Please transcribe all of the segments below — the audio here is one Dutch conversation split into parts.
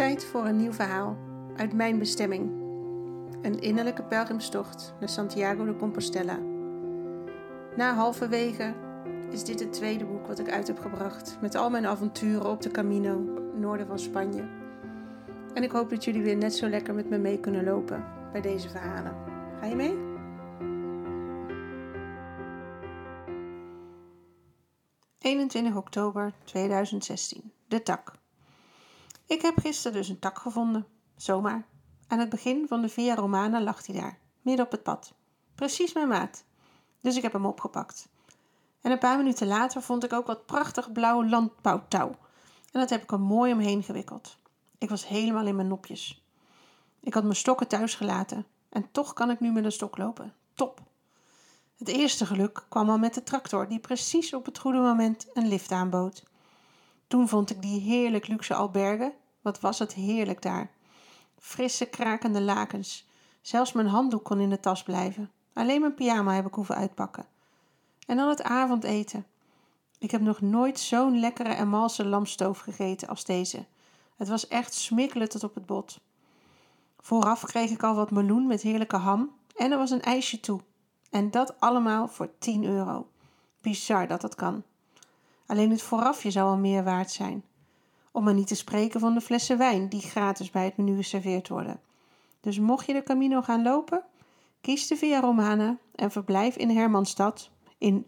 Tijd voor een nieuw verhaal uit mijn bestemming. Een innerlijke pelgrimstocht naar Santiago de Compostela. Na halverwege is dit het tweede boek wat ik uit heb gebracht met al mijn avonturen op de Camino, noorden van Spanje. En ik hoop dat jullie weer net zo lekker met me mee kunnen lopen bij deze verhalen. Ga je mee? ...21 oktober 2016. De tak. Ik heb gisteren dus een tak gevonden. Zomaar. Aan het begin van de Via Romana lag hij daar, midden op het pad. Precies mijn maat. Dus ik heb hem opgepakt. En een paar minuten later vond ik ook wat prachtig blauw landbouwtouw. En dat heb ik er mooi omheen gewikkeld. Ik was helemaal in mijn nopjes. Ik had mijn stokken thuis gelaten. En toch kan ik nu met een stok lopen. Top. Het eerste geluk kwam al met de tractor, die precies op het goede moment een lift aanbood. Toen vond ik die heerlijk luxe albergen. Wat was het heerlijk daar. Frisse, krakende lakens. Zelfs mijn handdoek kon in de tas blijven. Alleen mijn pyjama heb ik hoeven uitpakken. En dan het avondeten. Ik heb nog nooit zo'n lekkere en malse lamstoof gegeten als deze. Het was echt smikkelen tot op het bot. Vooraf kreeg ik al wat meloen met heerlijke ham en er was een ijsje toe. En dat allemaal voor 10 euro. Bizar dat dat kan. Alleen het voorafje zou al meer waard zijn. Om maar niet te spreken van de flessen wijn die gratis bij het menu geserveerd worden. Dus mocht je de Camino gaan lopen, kies de Via Romana en verblijf in Hermannstad in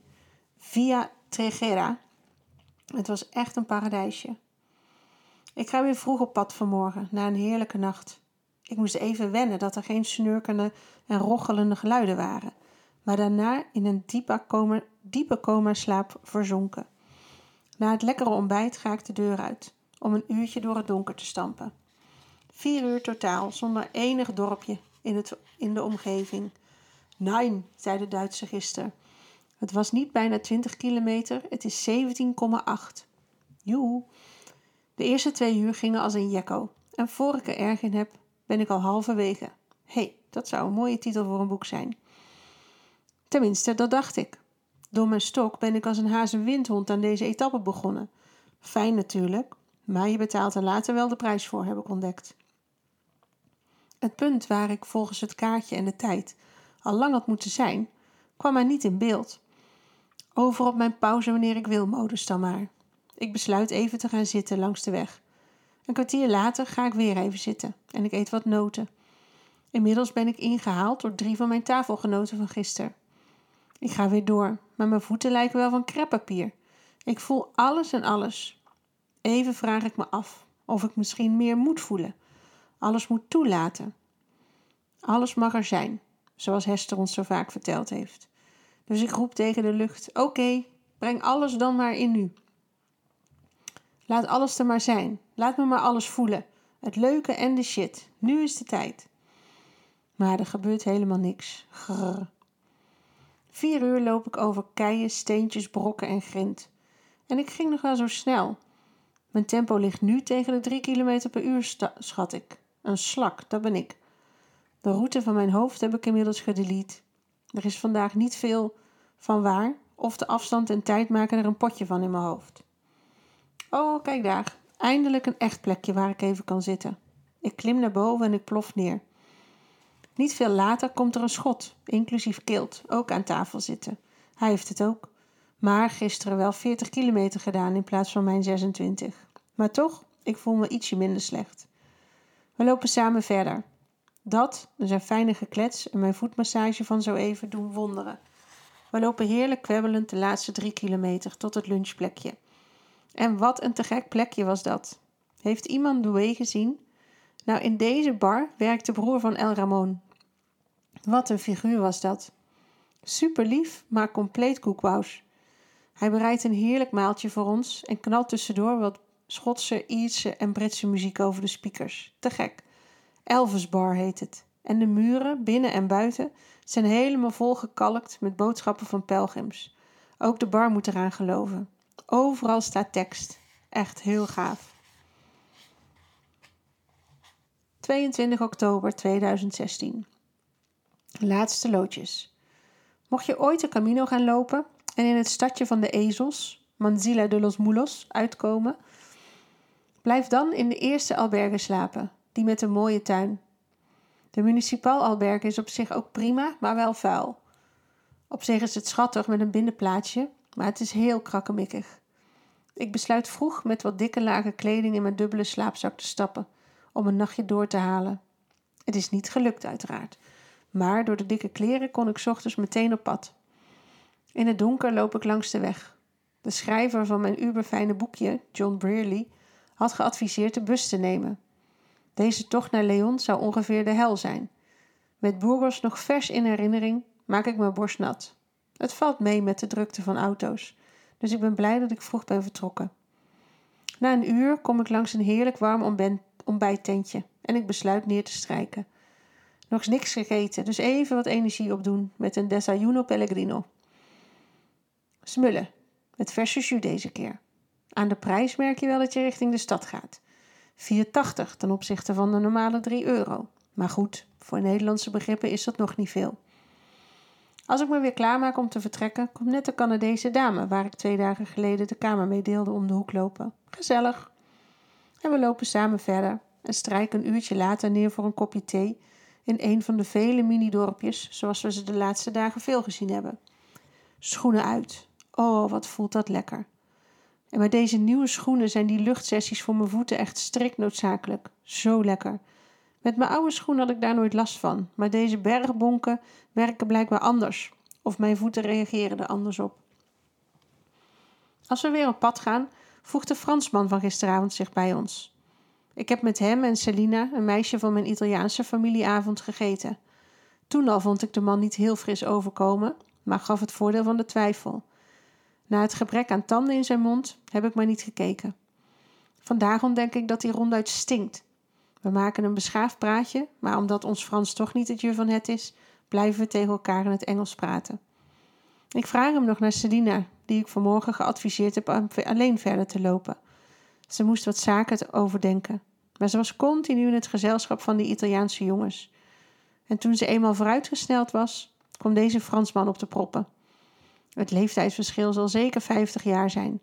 Via Tregera. Het was echt een paradijsje. Ik ga weer vroeg op pad vanmorgen, na een heerlijke nacht. Ik moest even wennen dat er geen snurkende en rochelende geluiden waren, maar daarna in een diepe coma, diepe coma slaap verzonken. Na het lekkere ontbijt ga ik de deur uit om een uurtje door het donker te stampen. Vier uur totaal, zonder enig dorpje in, het, in de omgeving. Nein, zei de Duitse gisteren. Het was niet bijna 20 kilometer, het is 17,8. Joe. De eerste twee uur gingen als een jekko. En voor ik er erg in heb, ben ik al halverwege. Hé, hey, dat zou een mooie titel voor een boek zijn. Tenminste, dat dacht ik. Door mijn stok ben ik als een hazenwindhond aan deze etappe begonnen. Fijn natuurlijk, maar je betaalt er later wel de prijs voor, heb ik ontdekt. Het punt waar ik volgens het kaartje en de tijd al lang had moeten zijn, kwam mij niet in beeld. Over op mijn pauze wanneer ik wil modus dan maar. Ik besluit even te gaan zitten langs de weg. Een kwartier later ga ik weer even zitten en ik eet wat noten. Inmiddels ben ik ingehaald door drie van mijn tafelgenoten van gisteren. Ik ga weer door, maar mijn voeten lijken wel van kreppapier. Ik voel alles en alles. Even vraag ik me af of ik misschien meer moet voelen. Alles moet toelaten. Alles mag er zijn, zoals Hester ons zo vaak verteld heeft. Dus ik roep tegen de lucht: Oké, breng alles dan maar in nu. Laat alles er maar zijn. Laat me maar alles voelen. Het leuke en de shit. Nu is de tijd. Maar er gebeurt helemaal niks. Grrr. Vier uur loop ik over keien, steentjes, brokken en grind. En ik ging nog wel zo snel. Mijn tempo ligt nu tegen de 3 km per uur, schat ik. Een slak, dat ben ik. De route van mijn hoofd heb ik inmiddels gedelete. Er is vandaag niet veel van waar, of de afstand en tijd maken er een potje van in mijn hoofd. Oh, kijk daar. Eindelijk een echt plekje waar ik even kan zitten. Ik klim naar boven en ik plof neer. Niet veel later komt er een schot, inclusief Kilt, ook aan tafel zitten. Hij heeft het ook. Maar gisteren wel 40 kilometer gedaan in plaats van mijn 26. Maar toch, ik voel me ietsje minder slecht. We lopen samen verder. Dat, zijn fijne geklets en mijn voetmassage van zo even doen wonderen. We lopen heerlijk kwebbelend de laatste drie kilometer tot het lunchplekje. En wat een te gek plekje was dat. Heeft iemand Doué gezien? Nou, in deze bar werkt de broer van El Ramon. Wat een figuur was dat. Super lief, maar compleet koekwous. Hij bereidt een heerlijk maaltje voor ons en knalt tussendoor wat Schotse, Ierse en Britse muziek over de speakers. Te gek. Elvis Bar heet het. En de muren, binnen en buiten, zijn helemaal volgekalkt met boodschappen van pelgrims. Ook de bar moet eraan geloven. Overal staat tekst. Echt heel gaaf. 22 oktober 2016. Laatste loodjes. Mocht je ooit de Camino gaan lopen en in het stadje van de ezels, Manzilla de los Mulos, uitkomen, Blijf dan in de eerste alberge slapen, die met een mooie tuin. De municipaal alberge is op zich ook prima, maar wel vuil. Op zich is het schattig met een binnenplaatsje, maar het is heel krakkemikkig. Ik besluit vroeg met wat dikke lagen kleding in mijn dubbele slaapzak te stappen, om een nachtje door te halen. Het is niet gelukt, uiteraard, maar door de dikke kleren kon ik ochtends meteen op pad. In het donker loop ik langs de weg. De schrijver van mijn uberfijne boekje, John Brearley, had geadviseerd de bus te nemen. Deze tocht naar Leon zou ongeveer de hel zijn. Met Burgos nog vers in herinnering maak ik mijn borst nat. Het valt mee met de drukte van auto's, dus ik ben blij dat ik vroeg ben vertrokken. Na een uur kom ik langs een heerlijk warm ontbijttentje en ik besluit neer te strijken. Nog niks gegeten, dus even wat energie opdoen met een desayuno pellegrino. Smullen, met verse jus deze keer. Aan de prijs merk je wel dat je richting de stad gaat. 4,80 ten opzichte van de normale 3 euro. Maar goed, voor Nederlandse begrippen is dat nog niet veel. Als ik me weer klaarmaak om te vertrekken, komt net de Canadese dame waar ik twee dagen geleden de kamer mee deelde om de hoek lopen. Gezellig. En we lopen samen verder en strijken een uurtje later neer voor een kopje thee in een van de vele mini-dorpjes zoals we ze de laatste dagen veel gezien hebben. Schoenen uit. Oh, wat voelt dat lekker. En met deze nieuwe schoenen zijn die luchtsessies voor mijn voeten echt strikt noodzakelijk. Zo lekker. Met mijn oude schoenen had ik daar nooit last van, maar deze bergbonken werken blijkbaar anders. Of mijn voeten reageren er anders op. Als we weer op pad gaan, voegt de Fransman van gisteravond zich bij ons. Ik heb met hem en Selina, een meisje van mijn Italiaanse familieavond, gegeten. Toen al vond ik de man niet heel fris overkomen, maar gaf het voordeel van de twijfel. Na het gebrek aan tanden in zijn mond heb ik maar niet gekeken. Vandaag ontdek ik dat hij ronduit stinkt. We maken een beschaafd praatje, maar omdat ons Frans toch niet het je van het is, blijven we tegen elkaar in het Engels praten. Ik vraag hem nog naar Selina, die ik vanmorgen geadviseerd heb om alleen verder te lopen. Ze moest wat zaken overdenken, maar ze was continu in het gezelschap van die Italiaanse jongens. En toen ze eenmaal vooruitgesneld was, kwam deze Fransman op de proppen. Het leeftijdsverschil zal zeker 50 jaar zijn.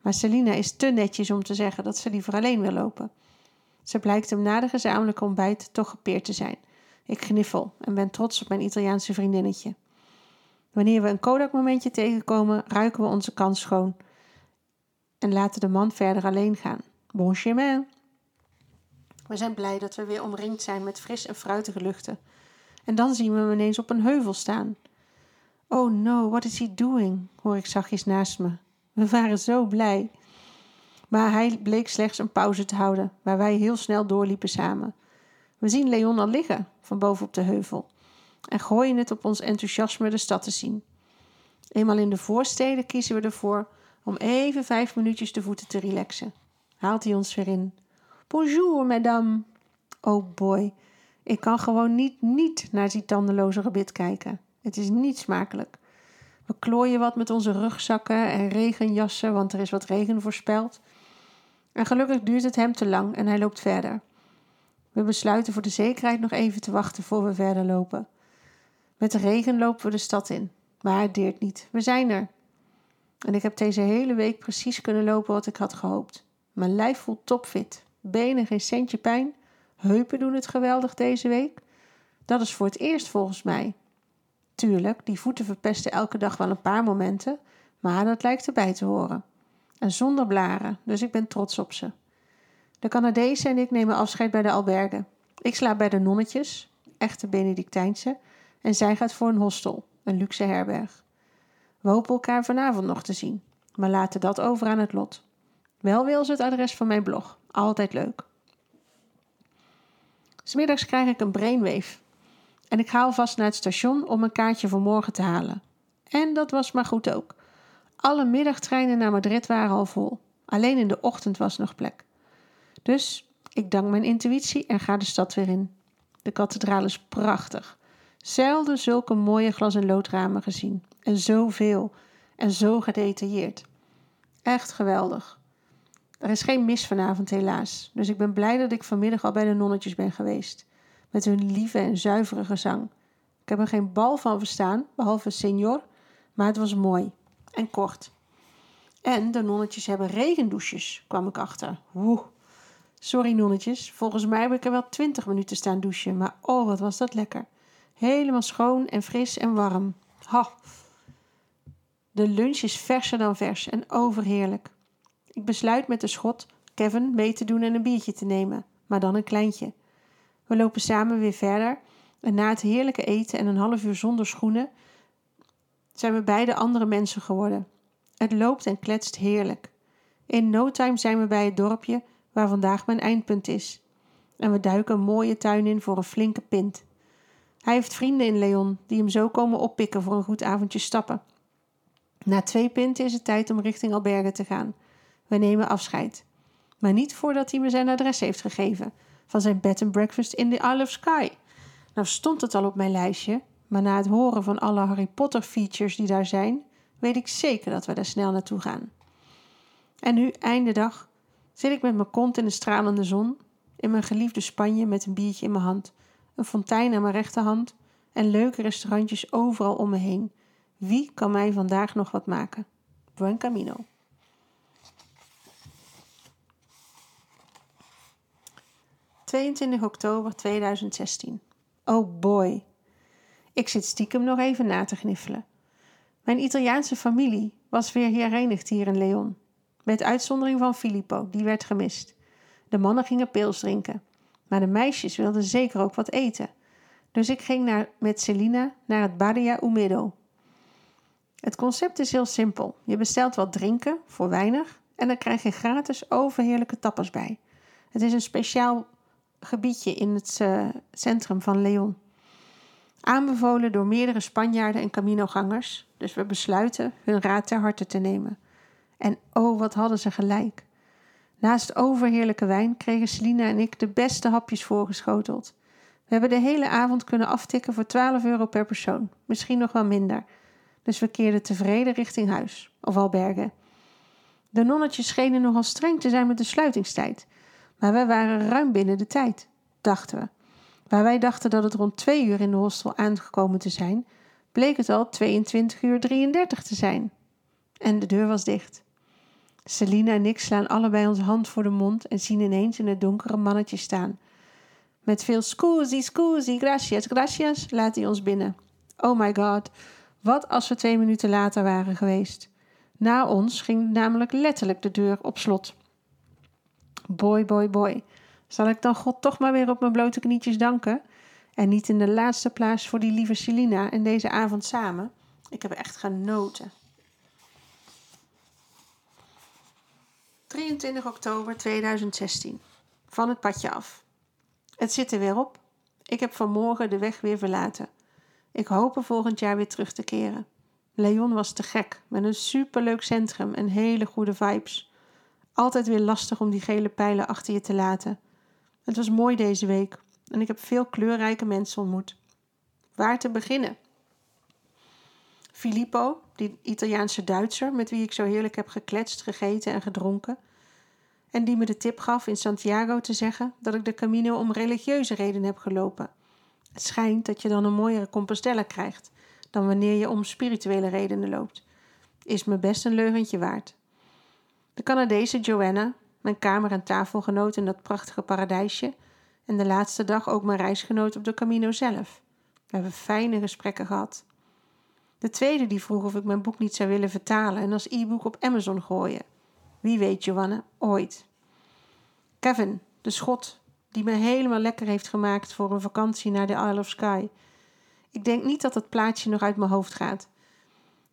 Maar Selina is te netjes om te zeggen dat ze liever alleen wil lopen. Ze blijkt hem na de gezamenlijke ontbijt toch gepeerd te zijn. Ik gniffel en ben trots op mijn Italiaanse vriendinnetje. Wanneer we een Kodak-momentje tegenkomen, ruiken we onze kans schoon en laten de man verder alleen gaan. Bon chemin. We zijn blij dat we weer omringd zijn met fris en fruitige luchten. En dan zien we hem ineens op een heuvel staan. Oh no, what is he doing? hoor ik zachtjes naast me. We waren zo blij. Maar hij bleek slechts een pauze te houden, waar wij heel snel doorliepen samen. We zien Leon al liggen, van boven op de heuvel, en gooien het op ons enthousiasme de stad te zien. Eenmaal in de voorsteden kiezen we ervoor om even vijf minuutjes de voeten te relaxen. Haalt hij ons weer in. Bonjour, madame. Oh boy, ik kan gewoon niet, niet naar die tandeloze gebit kijken. Het is niet smakelijk. We klooien wat met onze rugzakken en regenjassen, want er is wat regen voorspeld. En gelukkig duurt het hem te lang en hij loopt verder. We besluiten voor de zekerheid nog even te wachten voor we verder lopen. Met de regen lopen we de stad in, maar het deert niet. We zijn er. En ik heb deze hele week precies kunnen lopen wat ik had gehoopt. Mijn lijf voelt topfit, benen geen centje pijn, heupen doen het geweldig deze week. Dat is voor het eerst volgens mij. Tuurlijk, die voeten verpesten elke dag wel een paar momenten, maar dat lijkt erbij te horen. En zonder blaren, dus ik ben trots op ze. De Canadezen en ik nemen afscheid bij de albergen. Ik sla bij de nonnetjes, echte Benedictijnse, en zij gaat voor een hostel, een luxe herberg. We hopen elkaar vanavond nog te zien, maar laten dat over aan het lot. Wel wil ze het adres van mijn blog, altijd leuk. Smiddags krijg ik een brainwave en ik ga alvast naar het station om een kaartje voor morgen te halen. En dat was maar goed ook. Alle middagtreinen naar Madrid waren al vol. Alleen in de ochtend was nog plek. Dus ik dank mijn intuïtie en ga de stad weer in. De kathedraal is prachtig. Zelden zulke mooie glas- en loodramen gezien. En zoveel. En zo gedetailleerd. Echt geweldig. Er is geen mis vanavond helaas. Dus ik ben blij dat ik vanmiddag al bij de nonnetjes ben geweest met hun lieve en zuivere gezang. Ik heb er geen bal van verstaan, behalve senior, maar het was mooi en kort. En de nonnetjes hebben regendouches, kwam ik achter. Woe, Sorry nonnetjes, volgens mij heb ik er wel twintig minuten staan douchen, maar oh wat was dat lekker. Helemaal schoon en fris en warm. Ha! De lunch is verser dan vers en overheerlijk. Ik besluit met de schot Kevin mee te doen en een biertje te nemen, maar dan een kleintje. We lopen samen weer verder en na het heerlijke eten en een half uur zonder schoenen zijn we beide andere mensen geworden. Het loopt en kletst heerlijk. In no time zijn we bij het dorpje waar vandaag mijn eindpunt is. En we duiken een mooie tuin in voor een flinke pint. Hij heeft vrienden in Leon die hem zo komen oppikken voor een goed avondje stappen. Na twee pinten is het tijd om richting Albergen te gaan. We nemen afscheid. Maar niet voordat hij me zijn adres heeft gegeven van zijn bed and breakfast in the Isle of Skye. Nou stond het al op mijn lijstje, maar na het horen van alle Harry Potter features die daar zijn, weet ik zeker dat we daar snel naartoe gaan. En nu, einde dag, zit ik met mijn kont in de stralende zon, in mijn geliefde Spanje met een biertje in mijn hand, een fontein aan mijn rechterhand en leuke restaurantjes overal om me heen. Wie kan mij vandaag nog wat maken? Buen camino. 22 oktober 2016. Oh boy. Ik zit stiekem nog even na te gniffelen. Mijn Italiaanse familie was weer herenigd hier in Leon. Met uitzondering van Filippo, die werd gemist. De mannen gingen pils drinken. Maar de meisjes wilden zeker ook wat eten. Dus ik ging naar, met Celina naar het Badia Umedo. Het concept is heel simpel. Je bestelt wat drinken voor weinig en dan krijg je gratis overheerlijke tappers bij. Het is een speciaal gebiedje in het uh, centrum van Leon. Aanbevolen door meerdere Spanjaarden en Caminogangers, dus we besluiten hun raad ter harte te nemen. En oh, wat hadden ze gelijk. Naast overheerlijke wijn kregen Selina en ik de beste hapjes voorgeschoteld. We hebben de hele avond kunnen aftikken voor 12 euro per persoon, misschien nog wel minder. Dus we keerden tevreden richting huis, of albergen. De nonnetjes schenen nogal streng te zijn met de sluitingstijd. Maar wij waren ruim binnen de tijd, dachten we. Waar wij dachten dat het rond twee uur in de hostel aangekomen te zijn, bleek het al 22 uur 33 te zijn. En de deur was dicht. Selina en ik slaan allebei onze hand voor de mond en zien ineens in het donkere mannetje staan. Met veel scusi, scusi, gracias, gracias laat hij ons binnen. Oh my god, wat als we twee minuten later waren geweest. Na ons ging namelijk letterlijk de deur op slot. Boy, boy, boy. Zal ik dan God toch maar weer op mijn blote knietjes danken? En niet in de laatste plaats voor die lieve Selina en deze avond samen. Ik heb echt genoten. 23 oktober 2016. Van het padje af. Het zit er weer op. Ik heb vanmorgen de weg weer verlaten. Ik hoop er volgend jaar weer terug te keren. Leon was te gek, met een superleuk centrum en hele goede vibes. Altijd weer lastig om die gele pijlen achter je te laten. Het was mooi deze week en ik heb veel kleurrijke mensen ontmoet. Waar te beginnen? Filippo, die Italiaanse Duitser met wie ik zo heerlijk heb gekletst, gegeten en gedronken. En die me de tip gaf in Santiago te zeggen dat ik de Camino om religieuze redenen heb gelopen. Het schijnt dat je dan een mooiere Compostela krijgt dan wanneer je om spirituele redenen loopt. Is me best een leugentje waard. De Canadese Joanna, mijn kamer- en tafelgenoot in dat prachtige paradijsje, en de laatste dag ook mijn reisgenoot op de Camino zelf. We hebben fijne gesprekken gehad. De tweede die vroeg of ik mijn boek niet zou willen vertalen en als e-book op Amazon gooien. Wie weet, Joanna, ooit. Kevin, de schot, die me helemaal lekker heeft gemaakt voor een vakantie naar de Isle of Skye. Ik denk niet dat het plaatje nog uit mijn hoofd gaat.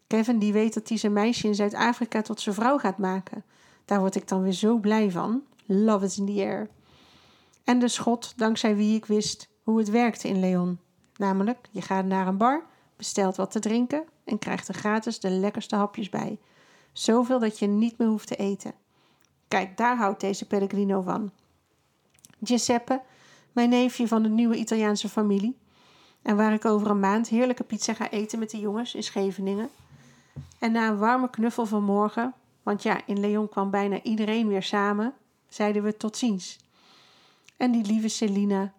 Kevin die weet dat hij zijn meisje in Zuid-Afrika tot zijn vrouw gaat maken. Daar word ik dan weer zo blij van. Love is in the air. En de schot, dankzij wie ik wist hoe het werkte in Leon. Namelijk, je gaat naar een bar, bestelt wat te drinken en krijgt er gratis de lekkerste hapjes bij. Zoveel dat je niet meer hoeft te eten. Kijk, daar houdt deze Pellegrino van. Giuseppe, mijn neefje van de nieuwe Italiaanse familie. En waar ik over een maand heerlijke pizza ga eten met de jongens in Scheveningen. En na een warme knuffel van morgen, want ja, in Leon kwam bijna iedereen weer samen, zeiden we tot ziens. En die lieve Selina,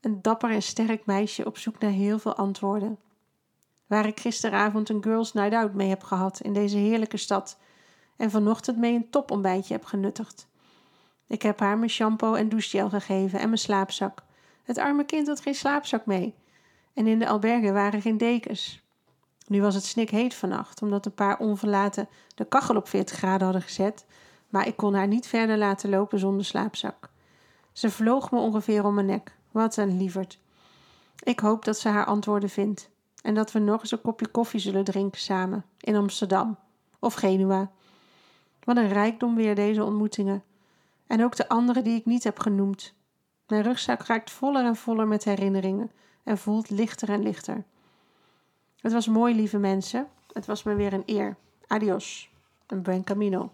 een dapper en sterk meisje op zoek naar heel veel antwoorden. Waar ik gisteravond een girls night out mee heb gehad in deze heerlijke stad en vanochtend mee een topontbijtje heb genuttigd. Ik heb haar mijn shampoo en douchegel gegeven en mijn slaapzak. Het arme kind had geen slaapzak mee. En in de albergen waren geen dekens. Nu was het snikheet vannacht, omdat een paar onverlaten de kachel op 40 graden hadden gezet, maar ik kon haar niet verder laten lopen zonder slaapzak. Ze vloog me ongeveer om mijn nek. Wat een lieverd. Ik hoop dat ze haar antwoorden vindt en dat we nog eens een kopje koffie zullen drinken samen in Amsterdam of Genua. Wat een rijkdom weer deze ontmoetingen. En ook de andere die ik niet heb genoemd. Mijn rugzak raakt voller en voller met herinneringen en voelt lichter en lichter. Het was mooi, lieve mensen. Het was me weer een eer. Adios. Een buen camino.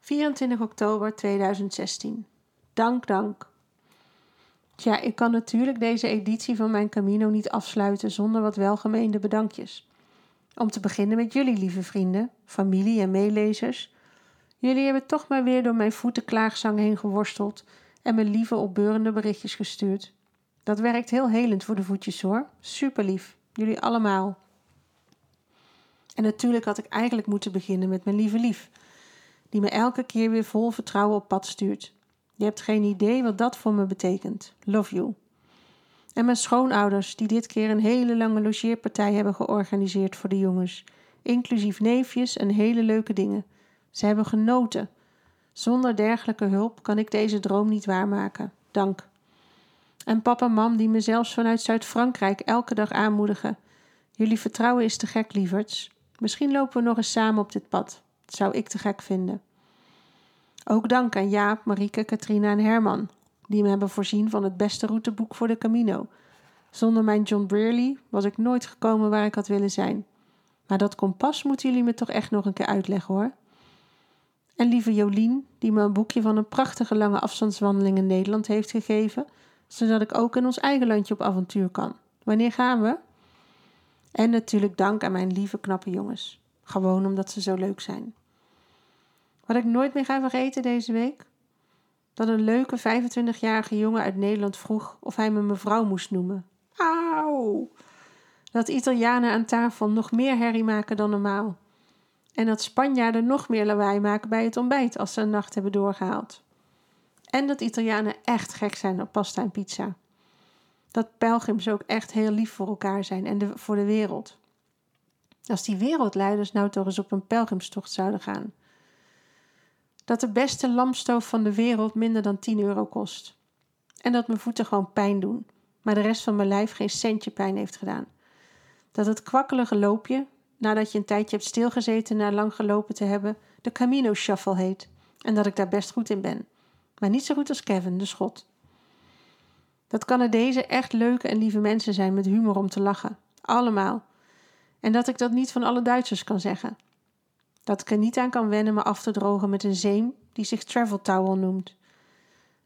24 oktober 2016. Dank, dank. Tja, ik kan natuurlijk deze editie van mijn Camino niet afsluiten zonder wat welgemeende bedankjes. Om te beginnen met jullie, lieve vrienden, familie en meelezers. Jullie hebben toch maar weer door mijn voetenklaagzang heen geworsteld en me lieve opbeurende berichtjes gestuurd. Dat werkt heel helend voor de voetjes hoor. Super lief. Jullie allemaal. En natuurlijk had ik eigenlijk moeten beginnen met mijn lieve lief, die me elke keer weer vol vertrouwen op pad stuurt. Je hebt geen idee wat dat voor me betekent. Love you. En mijn schoonouders, die dit keer een hele lange logeerpartij hebben georganiseerd voor de jongens, inclusief neefjes en hele leuke dingen. Ze hebben genoten. Zonder dergelijke hulp kan ik deze droom niet waarmaken. Dank. En papa en mam die me zelfs vanuit Zuid-Frankrijk elke dag aanmoedigen. Jullie vertrouwen is te gek, lieverds. Misschien lopen we nog eens samen op dit pad. Dat zou ik te gek vinden. Ook dank aan Jaap, Marieke, Katrina en Herman, die me hebben voorzien van het beste routeboek voor de Camino. Zonder mijn John Brearley was ik nooit gekomen waar ik had willen zijn. Maar dat kompas moeten jullie me toch echt nog een keer uitleggen hoor. En lieve Jolien, die me een boekje van een prachtige lange afstandswandeling in Nederland heeft gegeven, zodat ik ook in ons eigen landje op avontuur kan. Wanneer gaan we? En natuurlijk dank aan mijn lieve knappe jongens. Gewoon omdat ze zo leuk zijn. Wat ik nooit meer ga vergeten deze week? Dat een leuke 25-jarige jongen uit Nederland vroeg of hij me mevrouw moest noemen. Auw! Dat Italianen aan tafel nog meer herrie maken dan normaal. En dat Spanjaarden nog meer lawaai maken bij het ontbijt als ze een nacht hebben doorgehaald. En dat Italianen echt gek zijn op pasta en pizza. Dat pelgrims ook echt heel lief voor elkaar zijn en voor de wereld. Als die wereldleiders nou toch eens op een pelgrimstocht zouden gaan. Dat de beste lampstoof van de wereld minder dan 10 euro kost. En dat mijn voeten gewoon pijn doen, maar de rest van mijn lijf geen centje pijn heeft gedaan. Dat het kwakkelige loopje, nadat je een tijdje hebt stilgezeten na lang gelopen te hebben, de Camino Shuffle heet. En dat ik daar best goed in ben. Maar niet zo goed als Kevin, de schot. Dat Canadezen echt leuke en lieve mensen zijn met humor om te lachen. Allemaal. En dat ik dat niet van alle Duitsers kan zeggen. Dat ik er niet aan kan wennen me af te drogen met een zeem die zich Travel Towel noemt.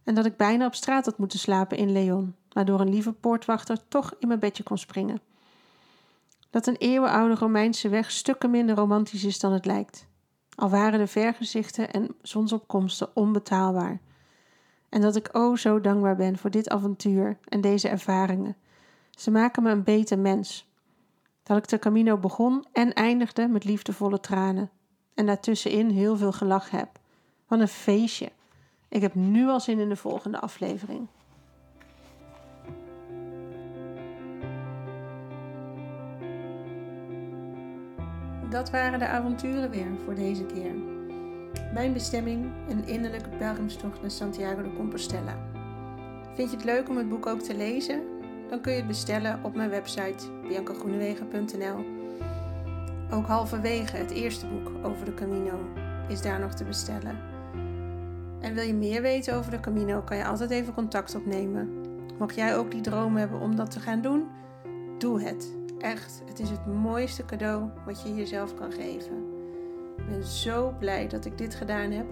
En dat ik bijna op straat had moeten slapen in Leon, maar door een lieve poortwachter toch in mijn bedje kon springen. Dat een eeuwenoude Romeinse weg stukken minder romantisch is dan het lijkt. Al waren de vergezichten en zonsopkomsten onbetaalbaar. En dat ik o zo dankbaar ben voor dit avontuur en deze ervaringen. Ze maken me een beter mens. Dat ik de Camino begon en eindigde met liefdevolle tranen. En daartussenin heel veel gelach heb. Wat een feestje. Ik heb nu al zin in de volgende aflevering. Dat waren de avonturen weer voor deze keer. Mijn bestemming, een innerlijke pelgrimstocht naar Santiago de Compostela. Vind je het leuk om het boek ook te lezen? Dan kun je het bestellen op mijn website biancagroenewegen.nl. Ook halverwege het eerste boek over de Camino is daar nog te bestellen. En wil je meer weten over de Camino, kan je altijd even contact opnemen. Mocht jij ook die droom hebben om dat te gaan doen, doe het. Echt, het is het mooiste cadeau wat je jezelf kan geven. Ik ben zo blij dat ik dit gedaan heb